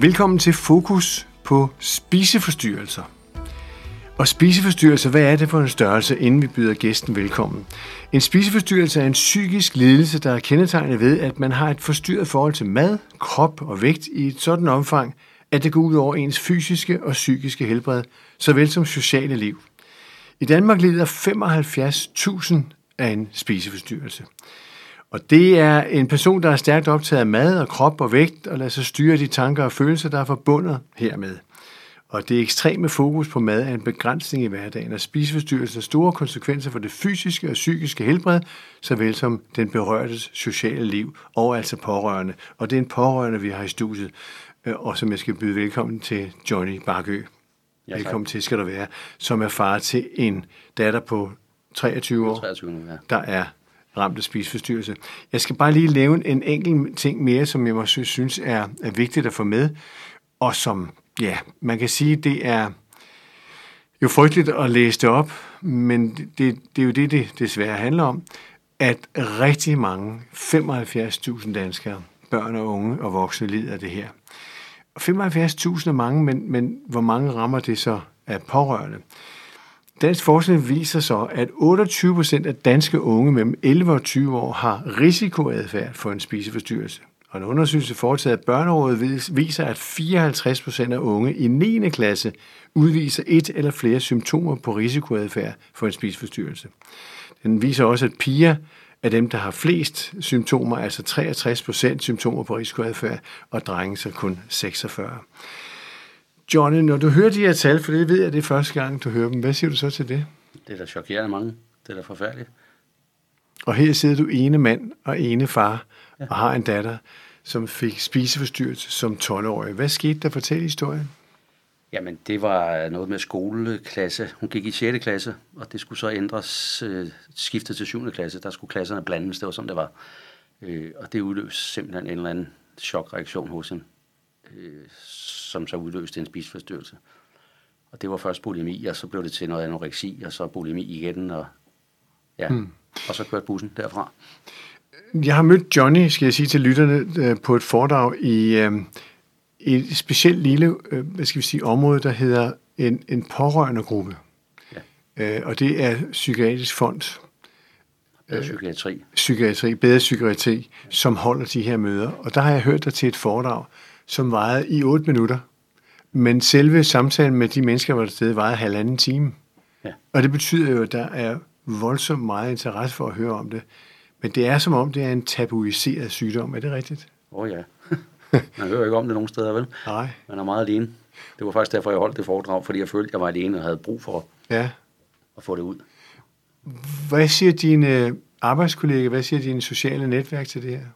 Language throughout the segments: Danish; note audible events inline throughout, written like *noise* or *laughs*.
Velkommen til Fokus på spiseforstyrrelser. Og spiseforstyrrelse, hvad er det for en størrelse, inden vi byder gæsten velkommen? En spiseforstyrrelse er en psykisk lidelse, der er kendetegnet ved, at man har et forstyrret forhold til mad, krop og vægt i et sådan omfang, at det går ud over ens fysiske og psykiske helbred, såvel som sociale liv. I Danmark lider 75.000 af en spiseforstyrrelse. Og det er en person, der er stærkt optaget af mad og krop og vægt, og lader sig styre de tanker og følelser, der er forbundet hermed. Og det ekstreme fokus på mad er en begrænsning i hverdagen, og spiseforstyrrelser har store konsekvenser for det fysiske og psykiske helbred, såvel som den berørtes sociale liv, og altså pårørende. Og det er en pårørende, vi har i studiet, øh, og som jeg skal byde velkommen til Johnny Barkø. Ja, velkommen til skal du være, som er far til en datter på 23 år, 23 nu, ja. der er ramte af spiseforstyrrelse. Jeg skal bare lige lave en enkelt ting mere, som jeg måske synes er, er vigtigt at få med, og som, ja, man kan sige, det er jo frygteligt at læse det op, men det, det er jo det, det desværre handler om, at rigtig mange, 75.000 danskere, børn og unge og voksne, lider af det her. 75.000 er mange, men, men hvor mange rammer det så af pårørende? Dansk forskning viser så, at 28 procent af danske unge mellem 11 og 20 år har risikoadfærd for en spiseforstyrrelse. Og en undersøgelse foretaget af Børnerådet viser, at 54 procent af unge i 9. klasse udviser et eller flere symptomer på risikoadfærd for en spiseforstyrrelse. Den viser også, at piger er dem, der har flest symptomer, altså 63 procent symptomer på risikoadfærd, og drenge så kun 46. Johnny, når du hører de her tal, for det ved jeg, det er første gang, du hører dem, hvad siger du så til det? Det er da chokerende mange. Det er da forfærdeligt. Og her sidder du ene mand og ene far, ja. og har en datter, som fik spiseforstyrrelse som 12-årig. Hvad skete der? Fortæl historien. Jamen, det var noget med skoleklasse. Hun gik i 6. klasse, og det skulle så ændres, øh, skiftet til 7. klasse. Der skulle klasserne blandes, det var sådan, det var. Øh, og det udløste simpelthen en eller anden chokreaktion hos hende, øh, som så udløste en spiseforstyrrelse. Og det var først bulimi, og så blev det til noget anoreksi, og så bulimi igen, og ja, hmm. og så kørte bussen derfra. Jeg har mødt Johnny, skal jeg sige til lytterne, øh, på et foredrag i, øh, et specielt lille, øh, hvad skal vi sige, område, der hedder en, en pårørende gruppe. Ja. Og det er Psykiatrisk Fond. Bedre psykiatri. Psykiatri, bedre psykiatri, ja. som holder de her møder. Og der har jeg hørt dig til et foredrag, som varede i 8 minutter. Men selve samtalen med de mennesker, der var der stede, varede halvanden time. Ja. Og det betyder jo, at der er voldsomt meget interesse for at høre om det. Men det er som om, det er en tabuiseret sygdom. Er det rigtigt? Åh oh, ja. *laughs* Man hører ikke om det nogen steder, vel? Nej. Man er meget alene. Det var faktisk derfor, jeg holdt det foredrag, fordi jeg følte, at jeg var alene og havde brug for ja. at få det ud. Hvad siger dine arbejdskolleger, hvad siger dine sociale netværk til det her?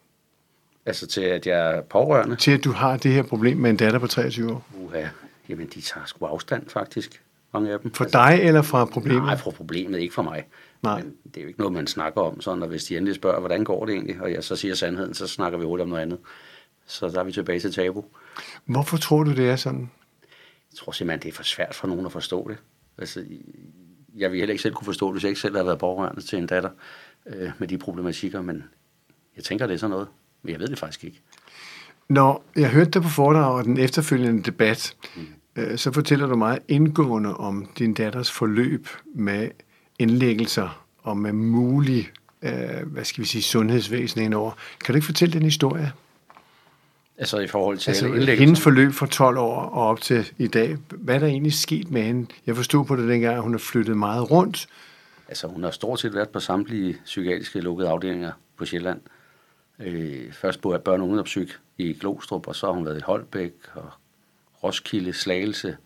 Altså til, at jeg er pårørende? Til, at du har det her problem med en datter på 23 år? Uha, jamen de tager sgu afstand faktisk, mange af dem. For altså, dig eller fra problemet? Nej, fra problemet, ikke for mig. Nej. Men det er jo ikke noget, man snakker om, sådan, og hvis de endelig spørger, hvordan går det egentlig, og jeg så siger sandheden, så snakker vi hurtigt om noget andet. Så der er vi tilbage til tabu. Hvorfor tror du, det er sådan? Jeg tror simpelthen, det er for svært for nogen at forstå det. Altså, jeg vil heller ikke selv kunne forstå det, hvis jeg ikke selv har været pårørende til en datter øh, med de problematikker, men jeg tænker, det er sådan noget. Men jeg ved det faktisk ikke. Når jeg hørte dig på foredrag og den efterfølgende debat, mm. øh, så fortæller du meget indgående om din datters forløb med indlæggelser og med mulig, øh, hvad skal vi sige, sundhedsvæsen indover. Kan du ikke fortælle den historie? Altså i forhold til altså, hendes forløb fra 12 år og op til i dag. Hvad er der egentlig sket med hende? Jeg forstod på det dengang, at hun har flyttet meget rundt. Altså hun har stort set været på samtlige psykiatriske lukkede afdelinger på Sjælland. Øh, først på børn- og ungdomspsyk i Glostrup, og så har hun været i Holbæk og Roskilde, Slagelse,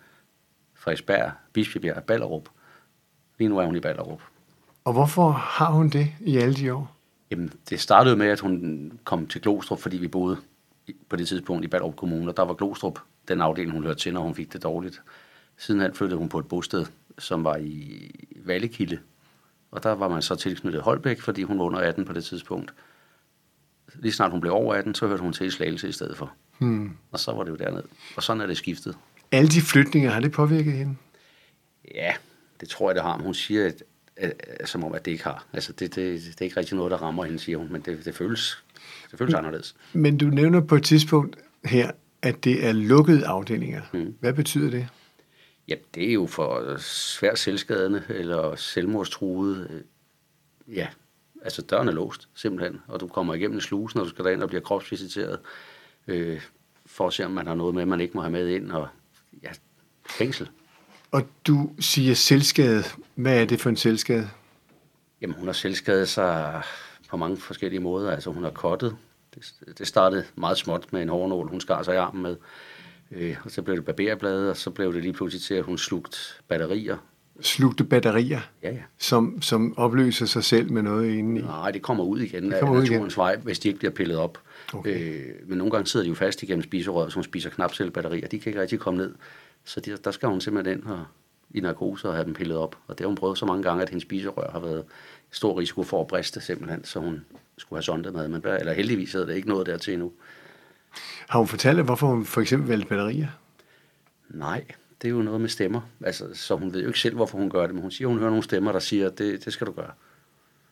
Frederiksberg, Bispebjerg og Ballerup. Lige nu er hun i Ballerup. Og hvorfor har hun det i alle de år? Jamen, det startede med, at hun kom til Glostrup, fordi vi boede på det tidspunkt i Ballerup Kommune, og der var Glostrup den afdeling, hun hørte til, når hun fik det dårligt. Sidenhen flyttede hun på et bosted, som var i Vallekilde, og der var man så tilknyttet Holbæk, fordi hun var under 18 på det tidspunkt. Lige snart hun blev over 18, så hørte hun til i Slagelse i stedet for. Hmm. Og så var det jo dernede. Og sådan er det skiftet. Alle de flytninger, har det påvirket hende? Ja, det tror jeg, det har. Men hun siger, at, at, at, som om, at det ikke har. Altså, det, det, det er ikke rigtig noget, der rammer hende, siger hun. Men det, det føles, det føles anderledes. Men du nævner på et tidspunkt her, at det er lukkede afdelinger. Mm. Hvad betyder det? Ja, det er jo for svært selvskadende eller selvmordstruede. Ja, altså døren er låst, simpelthen. Og du kommer igennem slusen, og du skal derind og bliver kropsvisiteret. Øh, for at se, om man har noget med, man ikke må have med ind. Og ja, fængsel. Og du siger selvskade. Hvad er det for en selvskade? Jamen, hun har selvskadet sig på mange forskellige måder. Altså, hun har kottet. Det, det startede meget småt med en hårnål, hun skar sig i armen med. Øh, og så blev det barberblade, og så blev det lige pludselig til, at hun slugt batterier. Slugte batterier, Ja, ja. som, som opløser sig selv med noget inde i. Nej, det kommer ud igen Det af kommer ud naturens vej, hvis de ikke bliver pillet op. Okay. Øh, men nogle gange sidder de jo fast igennem spiserøret, så hun spiser knapcellebatterier. De kan ikke rigtig komme ned. Så de, der skal hun simpelthen ind og, i narkose og have dem pillet op. Og det har hun prøvet så mange gange, at hendes spiserør har været stor risiko for at briste simpelthen, så hun skulle have sondet med. Men, eller heldigvis er det ikke nået dertil endnu. Har hun fortalt, hvorfor hun for eksempel valgte batterier? Nej, det er jo noget med stemmer. Altså, så hun ved jo ikke selv, hvorfor hun gør det, men hun siger, hun hører nogle stemmer, der siger, det, det skal du gøre.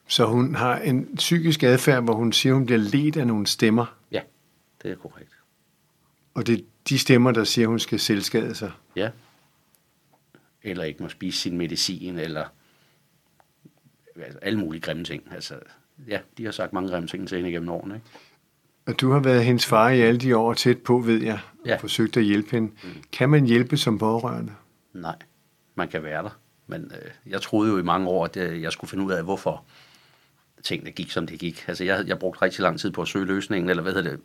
Så hun har en psykisk adfærd, hvor hun siger, hun bliver ledt af nogle stemmer. Ja, det er korrekt. Og det er de stemmer, der siger, hun skal selvskade sig. Ja. Eller ikke må spise sin medicin, eller altså, alle mulige grimme ting. Altså, ja, de har sagt mange grimme ting til hende igennem årene. Ikke? Og du har været hendes far i alle de år tæt på, ved jeg, og Ja. forsøgt at hjælpe hende. Kan man hjælpe som pårørende? Nej, man kan være der. Men øh, jeg troede jo i mange år, at øh, jeg skulle finde ud af, hvorfor tingene gik, som det gik. Altså, jeg, jeg brugte rigtig lang tid på at søge løsningen, eller hvad hedder det,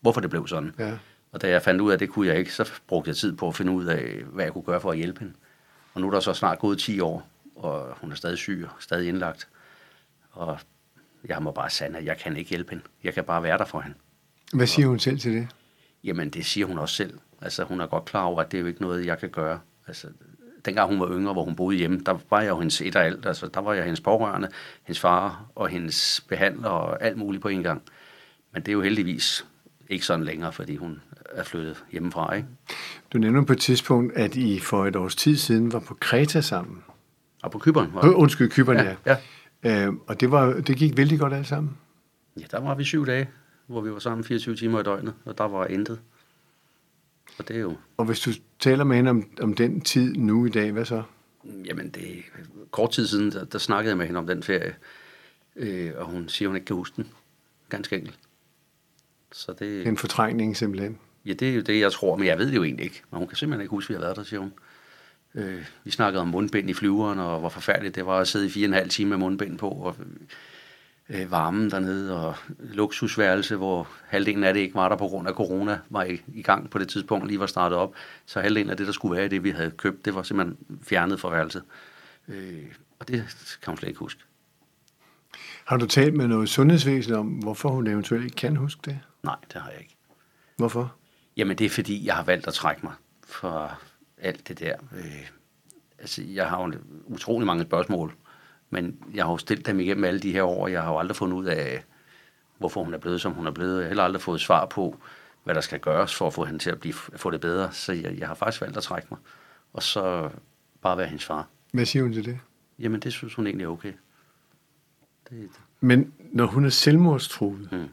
hvorfor det blev sådan. Ja. Og da jeg fandt ud af, at det kunne jeg ikke, så brugte jeg tid på at finde ud af, hvad jeg kunne gøre for at hjælpe hende. Og nu er der så snart gået 10 år, og hun er stadig syg og stadig indlagt. Og jeg må bare sande, at jeg kan ikke hjælpe hende. Jeg kan bare være der for hende. Hvad siger hun selv til det? Jamen, det siger hun også selv. Altså, hun er godt klar over, at det er jo ikke noget, jeg kan gøre. Altså, dengang hun var yngre, hvor hun boede hjemme, der var jeg jo hendes et og alt. Altså, der var jeg hendes pårørende, hendes far og hendes behandler og alt muligt på en gang. Men det er jo heldigvis ikke sådan længere, fordi hun er flyttet hjemmefra, ikke? Du nævner på et tidspunkt, at I for et års tid siden var på Kreta sammen. Og på Kyberen var Øh, undskyld, Kyberne, ja, ja. ja. Øh, og det, var, det gik vældig godt alt sammen. ja, der var vi syv dage, hvor vi var sammen 24 timer i døgnet, og der var intet. Og det er jo, Og hvis du taler med hende om, om den tid nu i dag, hvad så? jamen det kort tid siden, der, der snakkede jeg med hende om den ferie, øh, og hun siger, hun ikke kan huske den. Ganske enkelt. Så det, En fortrængning simpelthen. ja, det er jo det, jeg tror, men jeg ved det jo egentlig ikke. Men hun kan simpelthen ikke huske, at vi har været der, siger hun. Øh, vi snakkede om mundbind i flyveren, og hvor forfærdeligt det var at sidde i fire og en halv time med mundbind på, og øh, varmen dernede, og luksusværelse, hvor halvdelen af det ikke var der på grund af corona, var i, i gang på det tidspunkt, lige var startet op. Så halvdelen af det, der skulle være i det, vi havde købt, det var simpelthen fjernet fra værelset. Øh, og det kan hun slet ikke huske. Har du talt med noget sundhedsvæsen om, hvorfor hun eventuelt ikke kan huske det? Nej, det har jeg ikke. Hvorfor? Jamen, det er fordi, jeg har valgt at trække mig fra alt det der. Øh, altså, jeg har jo utrolig mange spørgsmål, men jeg har jo stillet dem igennem alle de her år. Jeg har jo aldrig fundet ud af, hvorfor hun er blevet, som hun er blevet. Jeg har heller aldrig fået svar på, hvad der skal gøres for at få hende til at blive, få det bedre. Så jeg, jeg har faktisk valgt at trække mig. Og så bare være hendes far. Hvad siger hun til det? Jamen, det synes hun egentlig er okay. Det, Men når hun er selvmordstruet, Mm.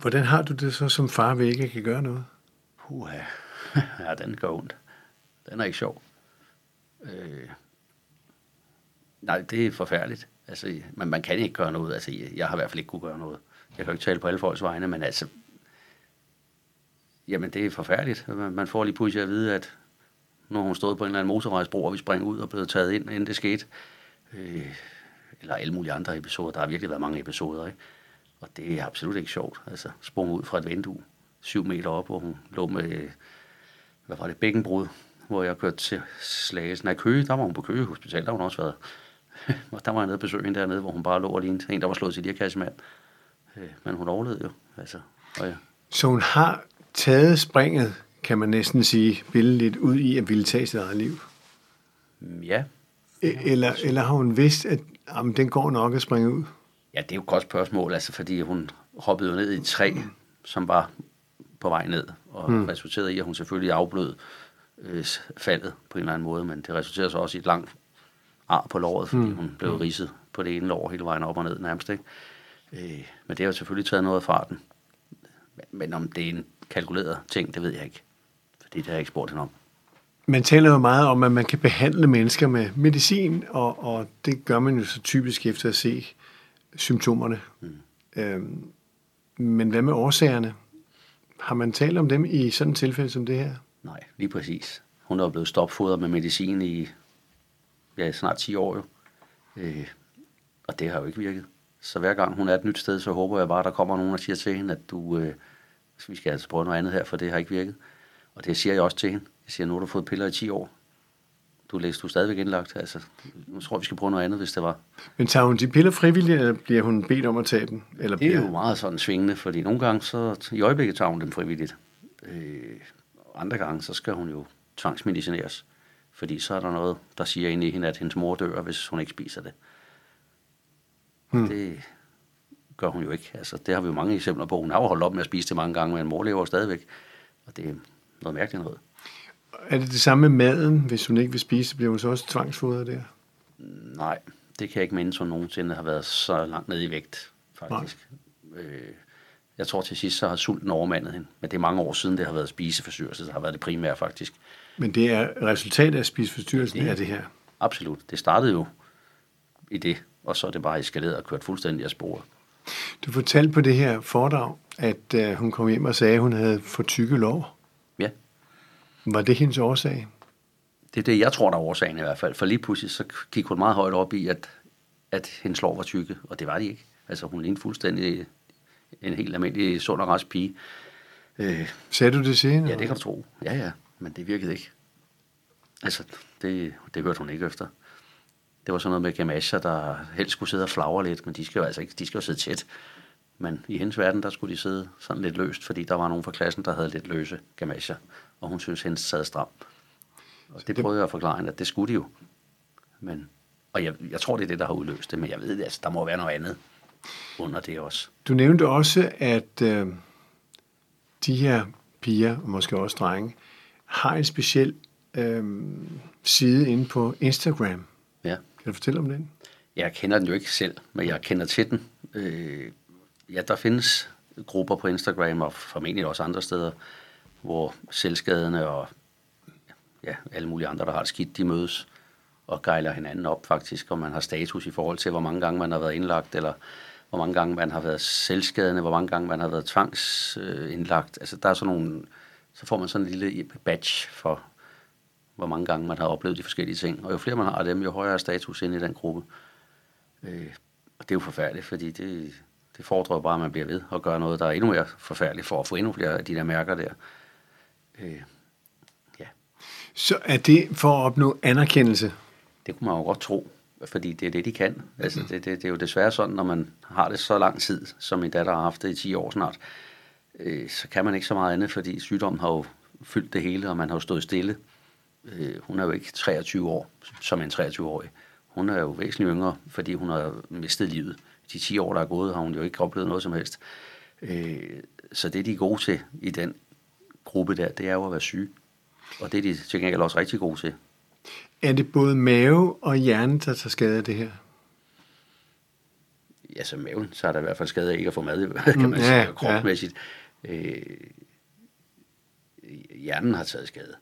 hvordan har du det så som far ved ikke at kan gøre noget? Puha. *laughs* ja, den gør ondt. Den er ikke sjov. Øh, nej, det er forfærdeligt. Altså, men man kan ikke gøre noget. Altså, jeg, jeg har i hvert fald ikke kunne gøre noget. Jeg kan jo ikke tale på alle folks vegne, men altså... Jamen, det er forfærdeligt. Man, man får lige pludselig at vide, at nu har hun stået på en eller anden motorvejsbro, og vi springer ud og blevet taget ind, inden det skete. Øh, eller alle mulige andre episoder. Der har virkelig været mange episoder, ikke? Og det er absolut ikke sjovt. Altså, sprung ud fra et vindue, syv meter op, hvor hun lå med, hvad var det, bækkenbrud, hvor jeg kørte til Slagelse. Nej, Køge, der var hun på Køge Hospital, der har hun også været. *laughs* og der var jeg nede og besøge hende dernede, hvor hun bare lå og lignede en, der var slået til lirkassemand. Øh, Men hun overlevede jo, altså. Og ja. Så hun har taget springet, kan man næsten sige, billedligt ud i at ville tage sit eget liv. Mm, Ja, E- Eller, eller har hun vidst, at jamen, den går nok at springe ud? Ja, det er jo et godt spørgsmål, altså, fordi hun hoppede jo ned i et træ, som var på vej ned, og mm. resulterede i, at hun selvfølgelig afblød øh, faldet på en eller anden måde, men det resulterede så også i et langt ar på låret, fordi mm. hun blev ridset på det ene lår hele vejen op og ned nærmest. Ikke? Øh, men det har jo selvfølgelig taget noget af farten. Men, men om det er en kalkuleret ting, det ved jeg ikke. Fordi det har jeg ikke spurgt hende om. Man taler jo meget om, at man kan behandle mennesker med medicin, og, og det gør man jo så typisk efter at se symptomerne. Mm. Øhm, men hvad med årsagerne? Har man talt om dem i sådan et tilfælde som det her? Nej, lige præcis. Hun er blevet stopfodret med medicin i ja, snart 10 år jo. Øh, og det har jo ikke virket. Så hver gang hun er et nyt sted, så håber jeg bare, at der kommer nogen og siger til hende, at du, øh, vi skal altså prøve noget andet her, for det har ikke virket. Og det siger jeg også til hende. Jeg siger, nu har du fået piller i 10 år. Du læste du stadigvæk indlagt. Altså, nu tror jeg, vi skal prøve noget andet, hvis det var. Men tager hun de piller frivilligt, eller bliver hun bedt om at tage dem? Eller Det er bliver... jo meget sådan svingende, fordi nogle gange, så i øjeblikket tager hun dem frivilligt. Øh, andre gange, så skal hun jo tvangsmedicineres. Fordi så er der noget, der siger inde i hende, at hendes mor dør, hvis hun ikke spiser det. Hmm. Det gør hun jo ikke. Altså, det har vi jo mange eksempler på. Hun har jo holdt op med at spise det mange gange, men mor lever jo stadigvæk. Og det er noget mærkeligt noget. Er det det samme med maden? Hvis hun ikke vil spise, bliver hun så også tvangsfodret der? Nej, det kan jeg ikke mindes, hun nogensinde har været så langt nede i vægt, faktisk. Øh, jeg tror til sidst, så har sulten overmandet hende. Men det er mange år siden, det har været spiseforstyrrelse, der har været det primære faktisk. Men det er resultatet af spiseforstyrrelsen, Det er det her. Absolut. Det startede jo i det, og så er det bare eskaleret og kørt fuldstændig af sporet. Du fortalte på det her foredrag, at uh, hun kom hjem og sagde, at hun havde for tykke lår. Var det hendes årsag? det er det, jeg tror, der er årsagen i hvert fald. For lige pludselig, så gik hun meget højt op i, at, at hendes lår var tykke, og det var de ikke. Altså, hun lignede fuldstændig en helt almindelig sund og rask pige. Øh, Sagde du det hende? Ja, det kan du tro. Ja, ja, men det virkede ikke. Altså, det, det hørte hun ikke efter. Det var sådan noget med gamasjer, der helst skulle sidde og flagre lidt, men de skal jo altså ikke, de skal jo sidde tæt. Men i hendes verden, der skulle de sidde sådan lidt løst, fordi der var nogen fra klassen, der havde lidt løse gamasjer, og hun synes, hendes sad stram. Og det prøvede jeg at forklare hende, at det skulle de jo. Men, og jeg, jeg tror, det er det, der har udløst det, men jeg ved det, altså, der må være noget andet under det også. Du nævnte også, at øh, de her piger, og måske også drenge, har en speciel øh, side inde på Instagram. Ja. Kan du fortælle om den? Jeg kender den jo ikke selv, men jeg kender til den. Øh, ja, der findes grupper på Instagram og formentlig også andre steder, hvor selvskadende og ja, alle mulige andre, der har det skidt, de mødes og gejler hinanden op faktisk, og man har status i forhold til, hvor mange gange man har været indlagt, eller hvor mange gange man har været selvskadende, hvor mange gange man har været tvangsindlagt. Altså der er sådan nogle, så får man sådan en lille badge for, hvor mange gange man har oplevet de forskellige ting. Og jo flere man har af dem, jo højere er status inde i den gruppe. Øh, og det er jo forfærdeligt, fordi det, det fordrer bare, at man bliver ved og gør noget, der er endnu mere forfærdeligt for at få endnu flere af de der mærker der. Øh, ja, Så er det for at opnå anerkendelse? det kunne man jo godt tro, fordi det er det, de kan. Altså, det, det, det er jo desværre sådan, når man har det så lang tid, som min datter har haft det i 10 år snart, øh, så kan man ikke så meget andet, fordi sygdommen har jo fyldt det hele, og man har jo stået stille. Øh, hun er jo ikke 23 år, som en 23-årig. Hun er jo væsentligt yngre, fordi hun har mistet livet. De 10 år, der er gået, har hun jo ikke oplevet noget som helst. Øh, så det, de er gode til i den gruppe der, det er jo at være syge. Og det er de til gengæld også rigtig gode til. Er det både mave og hjerne, der tager skade af det her? ja, så maven, så er der i hvert fald skade af ikke at få mad, *laughs* kan man Mm, sige, ja, ja, kropsmæssigt. Øh, hjernen har taget skade.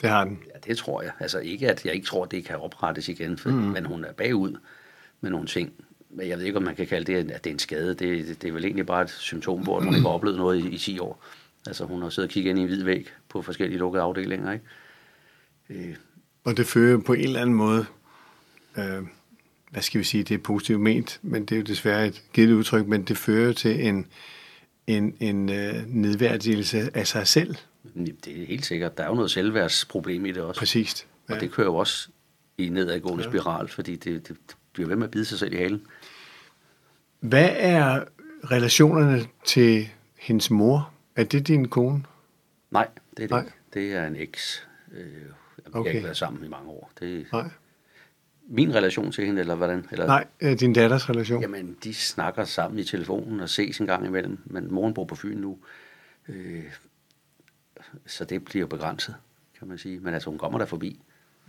Det har den. Ja, det tror jeg. Altså ikke, at jeg ikke tror, at det kan oprettes igen, for, mm. men hun er bagud med nogle ting. Men jeg ved ikke, om man kan kalde det, at det er en skade. Det, det, det er vel egentlig bare et symptom på, at hun ikke har oplevet noget i, i 10 år. Altså hun har siddet og kigget ind i en hvid væg på forskellige lukkede afdelinger, ikke? Øh, Og det fører på en eller anden måde, øh, hvad skal vi sige, det er positivt ment, men det er jo desværre et givet udtryk, men det fører til en, en, en øh, nedværdigelse af sig selv. det er helt sikkert. Der er jo noget selvværdsproblem i det også. Præcist. Ja. Og det kører jo også i nedadgående ja. spiral, fordi det, det, det bliver ved med at bide sig selv i halen. Hvad er relationerne til hendes mor? Er det din kone? Nej, det er det Nej. ikke. Det er en eks. Øh, vi okay. har ikke været sammen i mange år. Det er Nej. min relation til hende, eller hvordan? Eller, Nej, øh, din datters relation. Jamen, de snakker sammen i telefonen og ses en gang imellem, men moren bor på Fyn nu. Øh, så det bliver begrænset, kan man sige. Men altså, hun kommer der forbi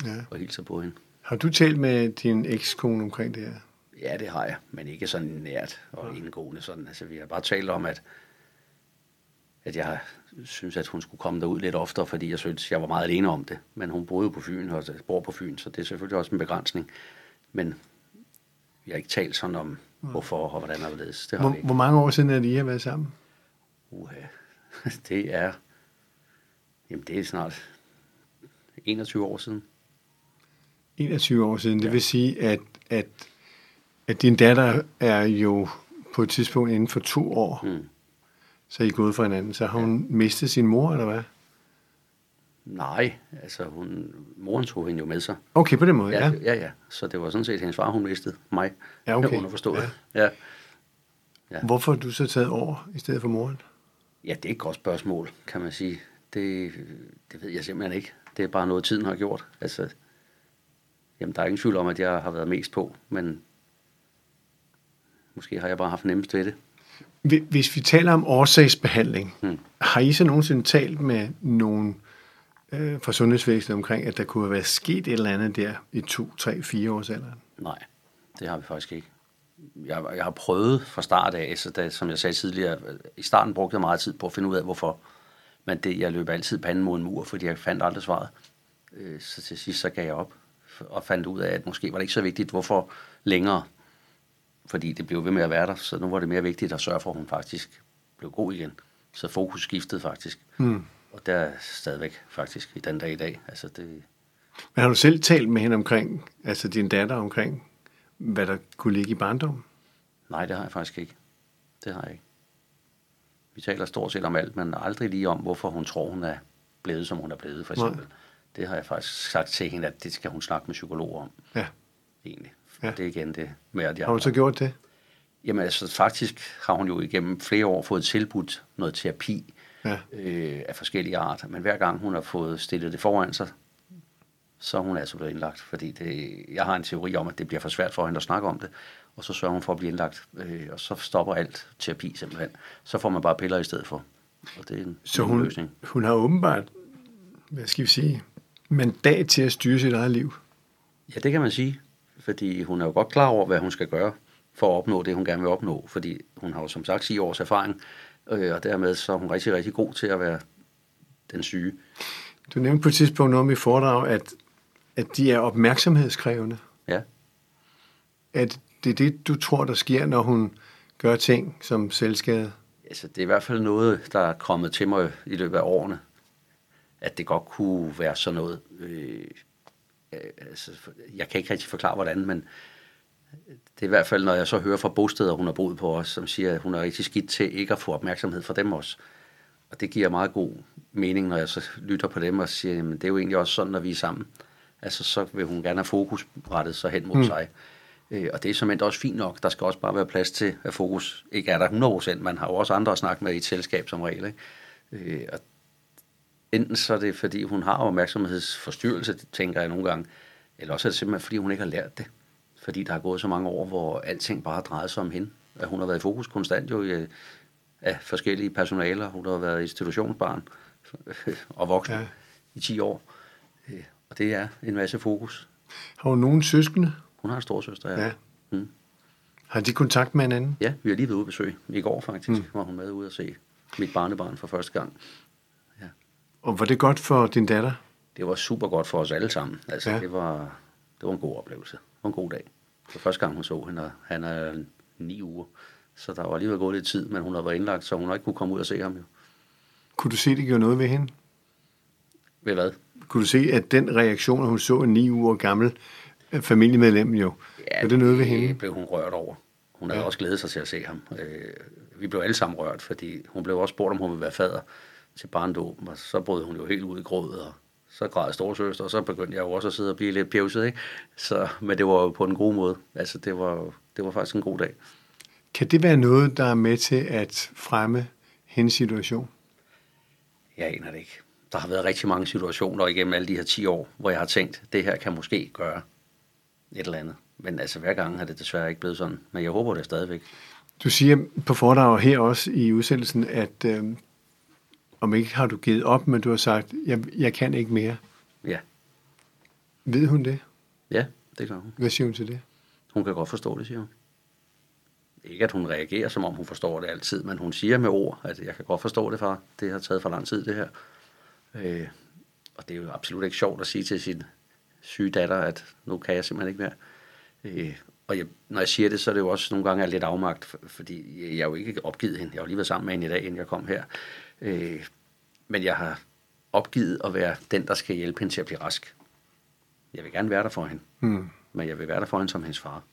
Ja. og hilser på hende. Har du talt med din ekskone omkring det her? Ja, det har jeg, men ikke sådan nært og indgående sådan. Altså, vi har bare talt om, at at jeg synes, at hun skulle komme derud lidt oftere, fordi jeg synes, jeg var meget alene om det. Men hun boede på Fyn, og bor på Fyn, så det er selvfølgelig også en begrænsning. Men vi har ikke talt sådan om, hvorfor og hvordan og hvorledes. Det har Hvor, vi ikke. hvor mange år siden er det, I har været sammen? Uha. *laughs* Det er, jamen det er snart 21 år siden. 21 år siden. Det vil sige, at, at, at din datter er jo på et tidspunkt inden for to år, Mm. Så er I gået fra hinanden. Så har hun mistet sin mor, eller hvad? Nej, altså hun, moren tog hende jo med sig. Okay, på den måde, ja. Ja, ja, ja. Så det var sådan set hendes far, hun mistede mig. Ja, okay. Underforstået. Ja. Ja. ja. Hvorfor har du så taget over i stedet for moren? Ja, det er et godt spørgsmål, kan man sige. Det, det ved jeg simpelthen ikke. Det er bare noget, tiden har gjort. Altså, jamen, der er ingen tvivl om, at jeg har været mest på, men måske har jeg bare haft nemmest ved det. Hvi- Hvis vi taler om årsagsbehandling, Hmm. har I så nogensinde talt med nogen øh, fra sundhedsvæsenet omkring, at der kunne have været sket et eller andet der i 2, 3, 4 års alderen? Nej, det har vi faktisk ikke. Jeg, jeg har prøvet fra start af, så da, som jeg sagde tidligere, i starten brugte jeg meget tid på at finde ud af, hvorfor. Men det, jeg løb altid panden mod en mur, fordi jeg fandt aldrig svaret. Øh, Så til sidst så gav jeg op og fandt ud af, at måske var det ikke så vigtigt, hvorfor længere. Fordi det blev ved med at være der, så nu var det mere vigtigt at sørge for, at hun faktisk blev god igen. Så fokus skiftede faktisk. Hmm. Og der er stadigvæk faktisk i den dag i dag. Altså det, Men har du selv talt med hende omkring, altså din datter omkring, hvad der kunne ligge i barndommen? Nej, det har jeg faktisk ikke. Det har jeg ikke. Vi taler stort set om alt, men aldrig lige om, hvorfor hun tror, hun er blevet, som hun er blevet, for Nej. eksempel. Det har jeg faktisk sagt til hende, at det skal hun snakke med psykologer om, Ja. egentlig. Ja. Det er igen det med, at jeg... Har hun så gjort det? Jamen altså, faktisk har hun jo igennem flere år fået tilbudt noget terapi Ja. øh, af forskellige art, men hver gang hun har fået stillet det foran sig, så er hun altså blevet indlagt, fordi det, jeg har en teori om, at det bliver for svært for hende at snakke om det, og så sørger hun for at blive indlagt, øh, og så stopper alt terapi simpelthen. Så får man bare piller i stedet for, og det er en, Så hun, løsning. hun har åbenbart, hvad skal vi sige, mandat til at styre sit eget liv. Ja, det kan man sige, fordi hun er jo godt klar over, hvad hun skal gøre for at opnå det, hun gerne vil opnå, fordi hun har jo som sagt 10 års erfaring, øh, og dermed så er hun rigtig, rigtig god til at være den syge. Du nævnte på et tidspunkt om i foredrag, at, at de er opmærksomhedskrævende. Ja. At det er det, du tror, der sker, når hun gør ting som selvskade. Altså, det er i hvert fald noget, der er kommet til mig i løbet af årene, at det godt kunne være sådan noget. Øh, altså, jeg kan ikke rigtig forklare, hvordan, men det er i hvert fald, når jeg så hører fra bosteder, hun har boet på os, som siger, at hun er rigtig skidt til ikke at få opmærksomhed fra dem også. Og det giver meget god mening, når jeg så lytter på dem og siger, at det er jo egentlig også sådan, når vi er sammen. Altså, så vil hun gerne have fokus rettet sig hen mod mm. sig. Øh, og det er simpelthen også fint nok. Der skal også bare være plads til, at fokus ikke er der 100%. Man har jo også andre at snakke med i et selskab som regel. Ikke? Øh, og enten så er det, fordi hun har opmærksomhedsforstyrrelse, tænker jeg nogle gange, eller også er det simpelthen, fordi hun ikke har lært det. Fordi der er gået så mange år, hvor alting bare har drejet sig om hende. At hun har været i fokus konstant jo i, af forskellige personaler. Hun har været institutionsbarn *laughs* og voksen Ja. i 10 år. Øh, Og det er en masse fokus. Har hun nogen søskende? Hun har en storsøster, ja. Ja. Mm. Har de kontakt med hinanden? Ja, vi har lige været ude at besøge. I går faktisk mm. var hun med ude at se mit barnebarn for første gang. Og var det godt for din datter? Det var super godt for os alle sammen. Altså, Ja. ja. det, var, det var en god oplevelse. Det var en god dag. For første gang hun så hende, og han er ni uger. Så der var alligevel gået lidt tid, men hun har været indlagt, så hun har ikke kunne komme ud og se ham. Jo. Kunne du se, det gjorde noget ved hende? Ved hvad? Kunne du se, at den reaktion, at hun så en ni uger gammel øh, familiemedlem jo, var det noget ved hende? Det blev hun rørt over. Hun havde Ja. ja. også glædet sig til at se ham. Øh, vi blev alle sammen rørt, fordi hun blev også spurgt, om hun ville være fader til barndåben, og så brød hun jo helt ud i gråd, og så græd storsøster, og så begyndte jeg jo også at sidde og blive lidt pjevset, ikke? Så, men det var jo på en god måde. Altså, det var, det var faktisk en god dag. Kan det være noget, der er med til at fremme hendes situation? Jeg aner det ikke. Der har været rigtig mange situationer igennem alle de her 10 år, hvor jeg har tænkt, det her kan måske gøre et eller andet. Men altså hver gang har det desværre ikke blevet sådan. Men jeg håber det stadigvæk. Du siger på foredrag her også i udsendelsen, at øh, om ikke har du givet op, men du har sagt, jeg, jeg kan ikke mere. Ja, Ved hun det? ja det gør hun. Hvad siger hun til det? Hun kan godt forstå det, siger hun. ikke at hun reagerer, som om hun forstår det altid, men hun siger med ord, at jeg kan godt forstå det, far. Det har taget for lang tid, det her. Øh, og det er jo absolut ikke sjovt at sige til sin syge datter, at nu kan jeg simpelthen ikke mere. Øh, og jeg, når jeg siger det, så er det jo også nogle gange lidt afmagt, for, fordi jeg har jo ikke opgivet hende. Jeg har jo lige været sammen med hende i dag, inden jeg kom her. Øh, men jeg har opgivet at være den, der skal hjælpe hende til at blive rask. Jeg vil gerne være der for hende, mm. men jeg vil være der for hende som hendes far.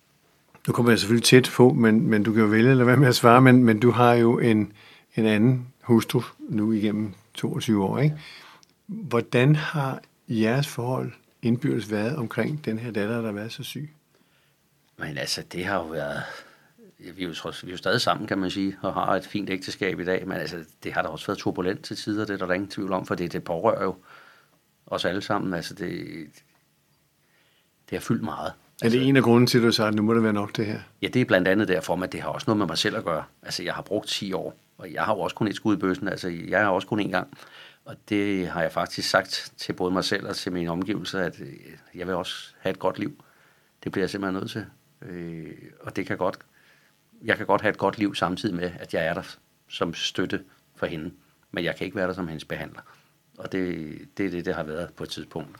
Nu kommer jeg selvfølgelig tæt på, men, men du kan jo vælge eller hvad med at svare, men, men du har jo en, en anden hustru nu igennem 22 år, ikke? Hvordan har jeres forhold indbyrdes været omkring den her datter, der har været så syg? Men altså, det har jo været... Vi, er jo, trods, vi er jo stadig sammen, kan man sige, og har et fint ægteskab i dag, men altså, det har da også været turbulent til tider, det er der, ingen tvivl om, for det, det pårører jo os alle sammen. Altså, det, det har fyldt meget. Er det altså, en af grunden til, at du sagde, at nu må det være nok det her? Ja, det er blandt andet derfor, men det har også noget med mig selv at gøre. Altså, jeg har brugt 10 år, og jeg har jo også kun et skud i bøssen. Altså, jeg har også kun én gang. Og det har jeg faktisk sagt til både mig selv og til mine omgivelser, at øh, jeg vil også have et godt liv. Det bliver jeg simpelthen nødt til. Øh, og det kan godt, jeg kan godt have et godt liv samtidig med, at jeg er der som støtte for hende. Men jeg kan ikke være der som hendes behandler. Og det, det er det, det har været på et tidspunkt.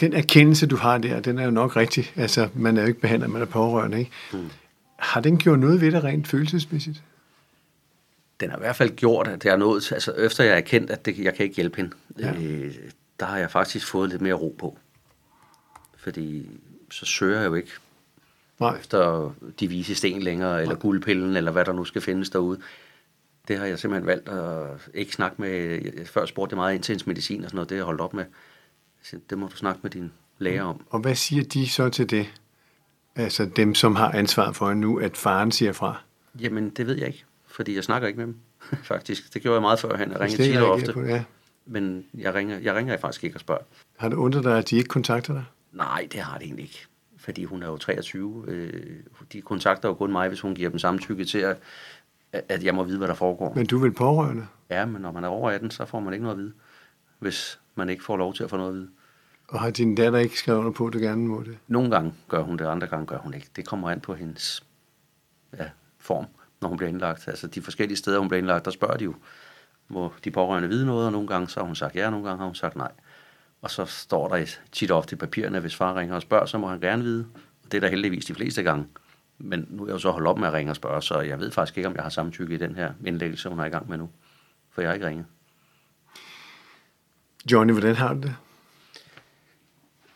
Den erkendelse, du har der, den er jo nok rigtig. Altså, man er jo ikke behandler, man er pårørende, ikke? Mm. Har den gjort noget ved det rent følelsesmæssigt? Den har i hvert fald gjort, at jeg er nået, altså efter jeg er kendt, at det, jeg kan ikke hjælpe hende, ja. øh, der har jeg faktisk fået lidt mere ro på. Fordi så søger jeg jo ikke Nej. efter de vise sten længere, eller Nej. guldpillen, eller hvad der nu skal findes derude. Det har jeg simpelthen valgt at ikke snakke med. Før spurgte jeg meget ind til hendes medicin og sådan noget, det har jeg holdt op med. Så det må du snakke med din læge om. Og hvad siger de så til det? Altså dem, som har ansvar for nu, at faren siger fra? Jamen, det ved jeg ikke, fordi jeg snakker ikke med dem, *laughs* faktisk. Det gjorde jeg meget før, han ringede tit og ofte. På, ja. Men jeg ringer, jeg ringer faktisk ikke og spørger. Har det undret dig, at de ikke kontakter dig? Nej, det har det egentlig ikke. Fordi hun er jo 23. Øh, de kontakter jo kun mig, hvis hun giver dem samtykke til, at, at jeg må vide, hvad der foregår. Men du vil pårørende? Ja, men når man er over 18, så får man ikke noget at vide, hvis man ikke får lov til at få noget at vide. Og har din datter ikke skrevet under på, at du gerne må det? Nogle gange gør hun det, andre gange gør hun ikke. Det kommer an på hendes ja, form, når hun bliver indlagt. Altså de forskellige steder, hun bliver indlagt, der spørger de jo, må de pårørende vide noget, og nogle gange så har hun sagt ja, og nogle gange har hun sagt nej. Og så står der tit ofte i papirerne, hvis far ringer og spørger, så må han gerne vide. Og det er der heldigvis de fleste gange. Men nu er jeg jo så holdt op med at ringe og spørge, så jeg ved faktisk ikke, om jeg har samtykke i den her indlæggelse, hun er i gang med nu. For jeg har ikke ringet. Johnny, hvordan har du det?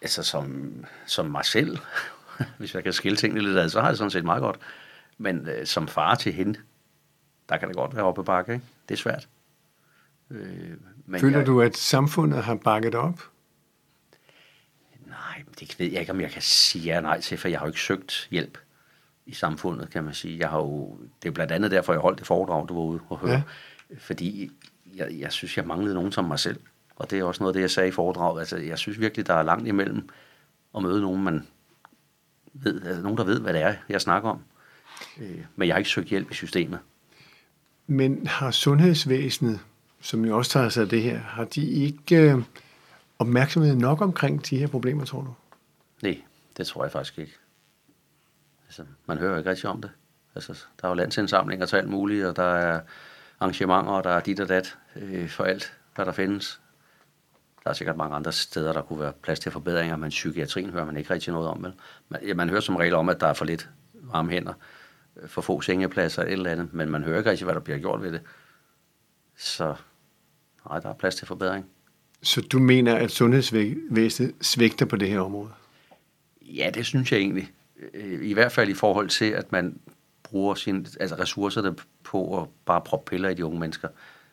Altså som, som mig selv, *laughs* hvis jeg kan skille tingene lidt ad, så har jeg sådan set meget godt. Men øh, som far til hende, der kan det godt være oppe bakke, ikke? Det er svært. Øh, men Føler jeg, du, at samfundet har bakket op? Nej, det ved jeg ikke, om jeg kan sige ja nej til, for jeg har jo ikke søgt hjælp i samfundet, kan man sige. Jeg har jo, det er blandt andet derfor, jeg holdt det foredrag, du var ude og høre. Ja. Fordi jeg, jeg synes, jeg manglede nogen som mig selv. Og det er også noget af det, jeg sagde i foredraget. Altså, jeg synes virkelig, der er langt imellem at møde nogen, man ved, altså, nogen, der ved, hvad det er, jeg snakker om. Øh, men jeg har ikke søgt hjælp i systemet. Men har sundhedsvæsenet, som jo også tager sig af det her, har de ikke øh, opmærksomhed nok omkring de her problemer, tror du? Nej, det tror jeg faktisk ikke. Altså, man hører ikke rigtig om det. Altså, der er jo landsindsamlinger til alt muligt, og der er arrangementer, og der er dit og dat øh, for alt, hvad der findes. Der er sikkert mange andre steder, der kunne være plads til forbedringer, men psykiatrien hører man ikke rigtig noget om. Vel? Man, ja, man hører som regel om, at der er for lidt varme hænder, øh, for få sengepladser et eller andet, men man hører ikke rigtig, hvad der bliver gjort ved det. Så nej, der er plads til forbedring. Så du mener, at sundhedsvæsenet svigter på det her område? Ja, det synes jeg egentlig. Øh, I hvert fald i forhold til, at man bruger sine altså ressourcerne på at bare proppe piller i de unge mennesker.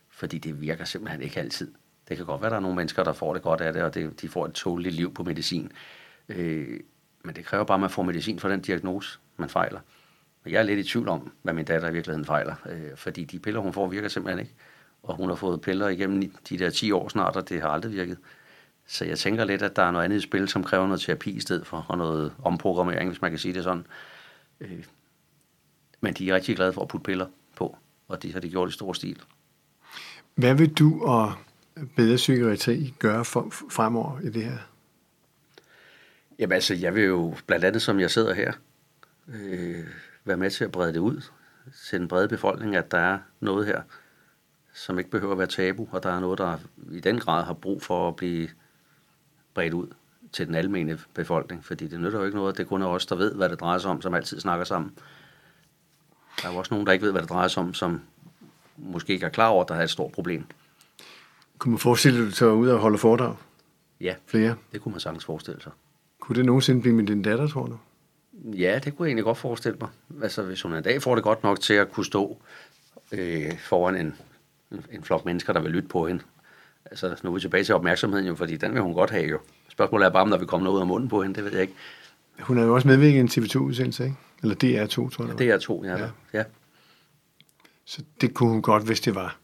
Fordi det virker simpelthen ikke altid. Det kan godt være, at der er nogle mennesker, der får det godt af det, og det, de får et tåligt liv på medicin. Øh, men det kræver bare, at man får medicin for den diagnose, man fejler. Og jeg er lidt i tvivl om, hvad min datter i virkeligheden fejler, øh, fordi de piller, hun får, virker simpelthen ikke. Og hun har fået piller igennem de der 10 år snart, og det har aldrig virket. Så jeg tænker lidt, at der er noget andet i spil, som kræver noget terapi i stedet for, og noget omprogrammering, hvis man kan sige det sådan. Øh, men de er rigtig glade for at putte piller på, og det har de gjort i stor stil. Hvad vil du og bedre psykiatri gøre for, fremover i det her? Jamen altså, jeg vil jo blandt andet, som jeg sidder her, øh, være med til at brede det ud til den brede befolkning, at der er noget her, som ikke behøver at være tabu, og der er noget, der i den grad har brug for at blive bredt ud til den almene befolkning, fordi det nytter jo ikke noget, at det kun er os, der ved, hvad det drejer sig om, som altid snakker sammen. Der er jo også nogen, der ikke ved, hvad det drejer sig om, som måske ikke er klar over, at der er et stort problem. Kunne man forestille dig, at du ud og holde foredrag? Ja, Flere? det kunne man sagtens forestille sig. Kunne det nogensinde blive med din datter, tror du? Ja, det kunne jeg egentlig godt forestille mig. Altså, hvis hun en dag får det godt nok til at kunne stå øh, foran en, en, en flok mennesker, der vil lytte på hende. Altså, nu er vi tilbage til opmærksomheden jo, fordi den vil hun godt have jo. Spørgsmålet er bare, om der vil komme noget ud af munden på hende, det ved jeg ikke. Hun er jo også medvirket i en TV2-udsendelse, ikke? Eller DR2, tror jeg. Er to, ja. Ja. Ja. ja. Så det kunne hun godt, hvis det var.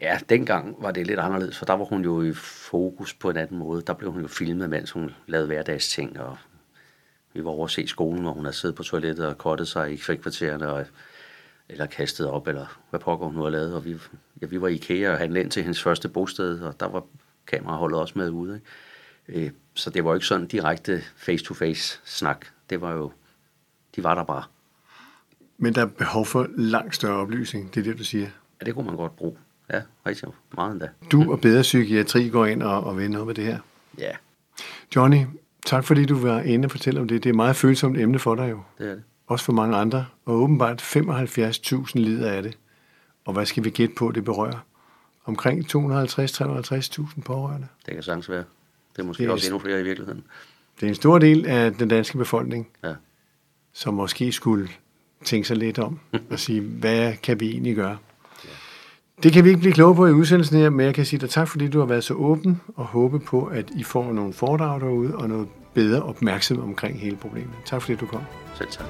Ja, dengang var det lidt anderledes, for der var hun jo i fokus på en anden måde. Der blev hun jo filmet, mens hun lavede hverdags ting, og vi var over at se skolen, hvor hun havde siddet på toilettet og kottet sig i kvartererne, og, eller kastet op, eller hvad hun nu har lavet. Og vi, ja, vi var i IKEA og handlede ind til hendes første bosted, og der var kameraholdet også med ude. Ikke? Øh, Så det var jo ikke sådan direkte face-to-face snak. Det var jo, de var der bare. Men der er behov for langt større oplysning, det er det, du siger. Ja, det kunne man godt bruge. Ja, rigtig meget endda. Du og bedre psykiatri går ind og, og vender noget med det her. Ja, Johnny, tak fordi du var inde og fortælle om det. Det er et meget følsomt emne for dig jo. det er det. Også for mange andre. Og åbenbart 75.000 lider af det. Og hvad skal vi gætte på, det berører? Omkring 250-350.000 pårørende. Det kan sagtens være. Det er måske Det er- også endnu flere i virkeligheden. Det er en stor del af den danske befolkning, Ja. som måske skulle tænke sig lidt om *laughs* og sige, hvad kan vi egentlig gøre? Det kan vi ikke blive kloge på i udsendelsen her, men jeg kan sige dig tak, fordi du har været så åben og håbe på, at I får nogle foredrag derude og noget bedre opmærksomhed omkring hele problemet. Tak fordi du kom. Selv tak.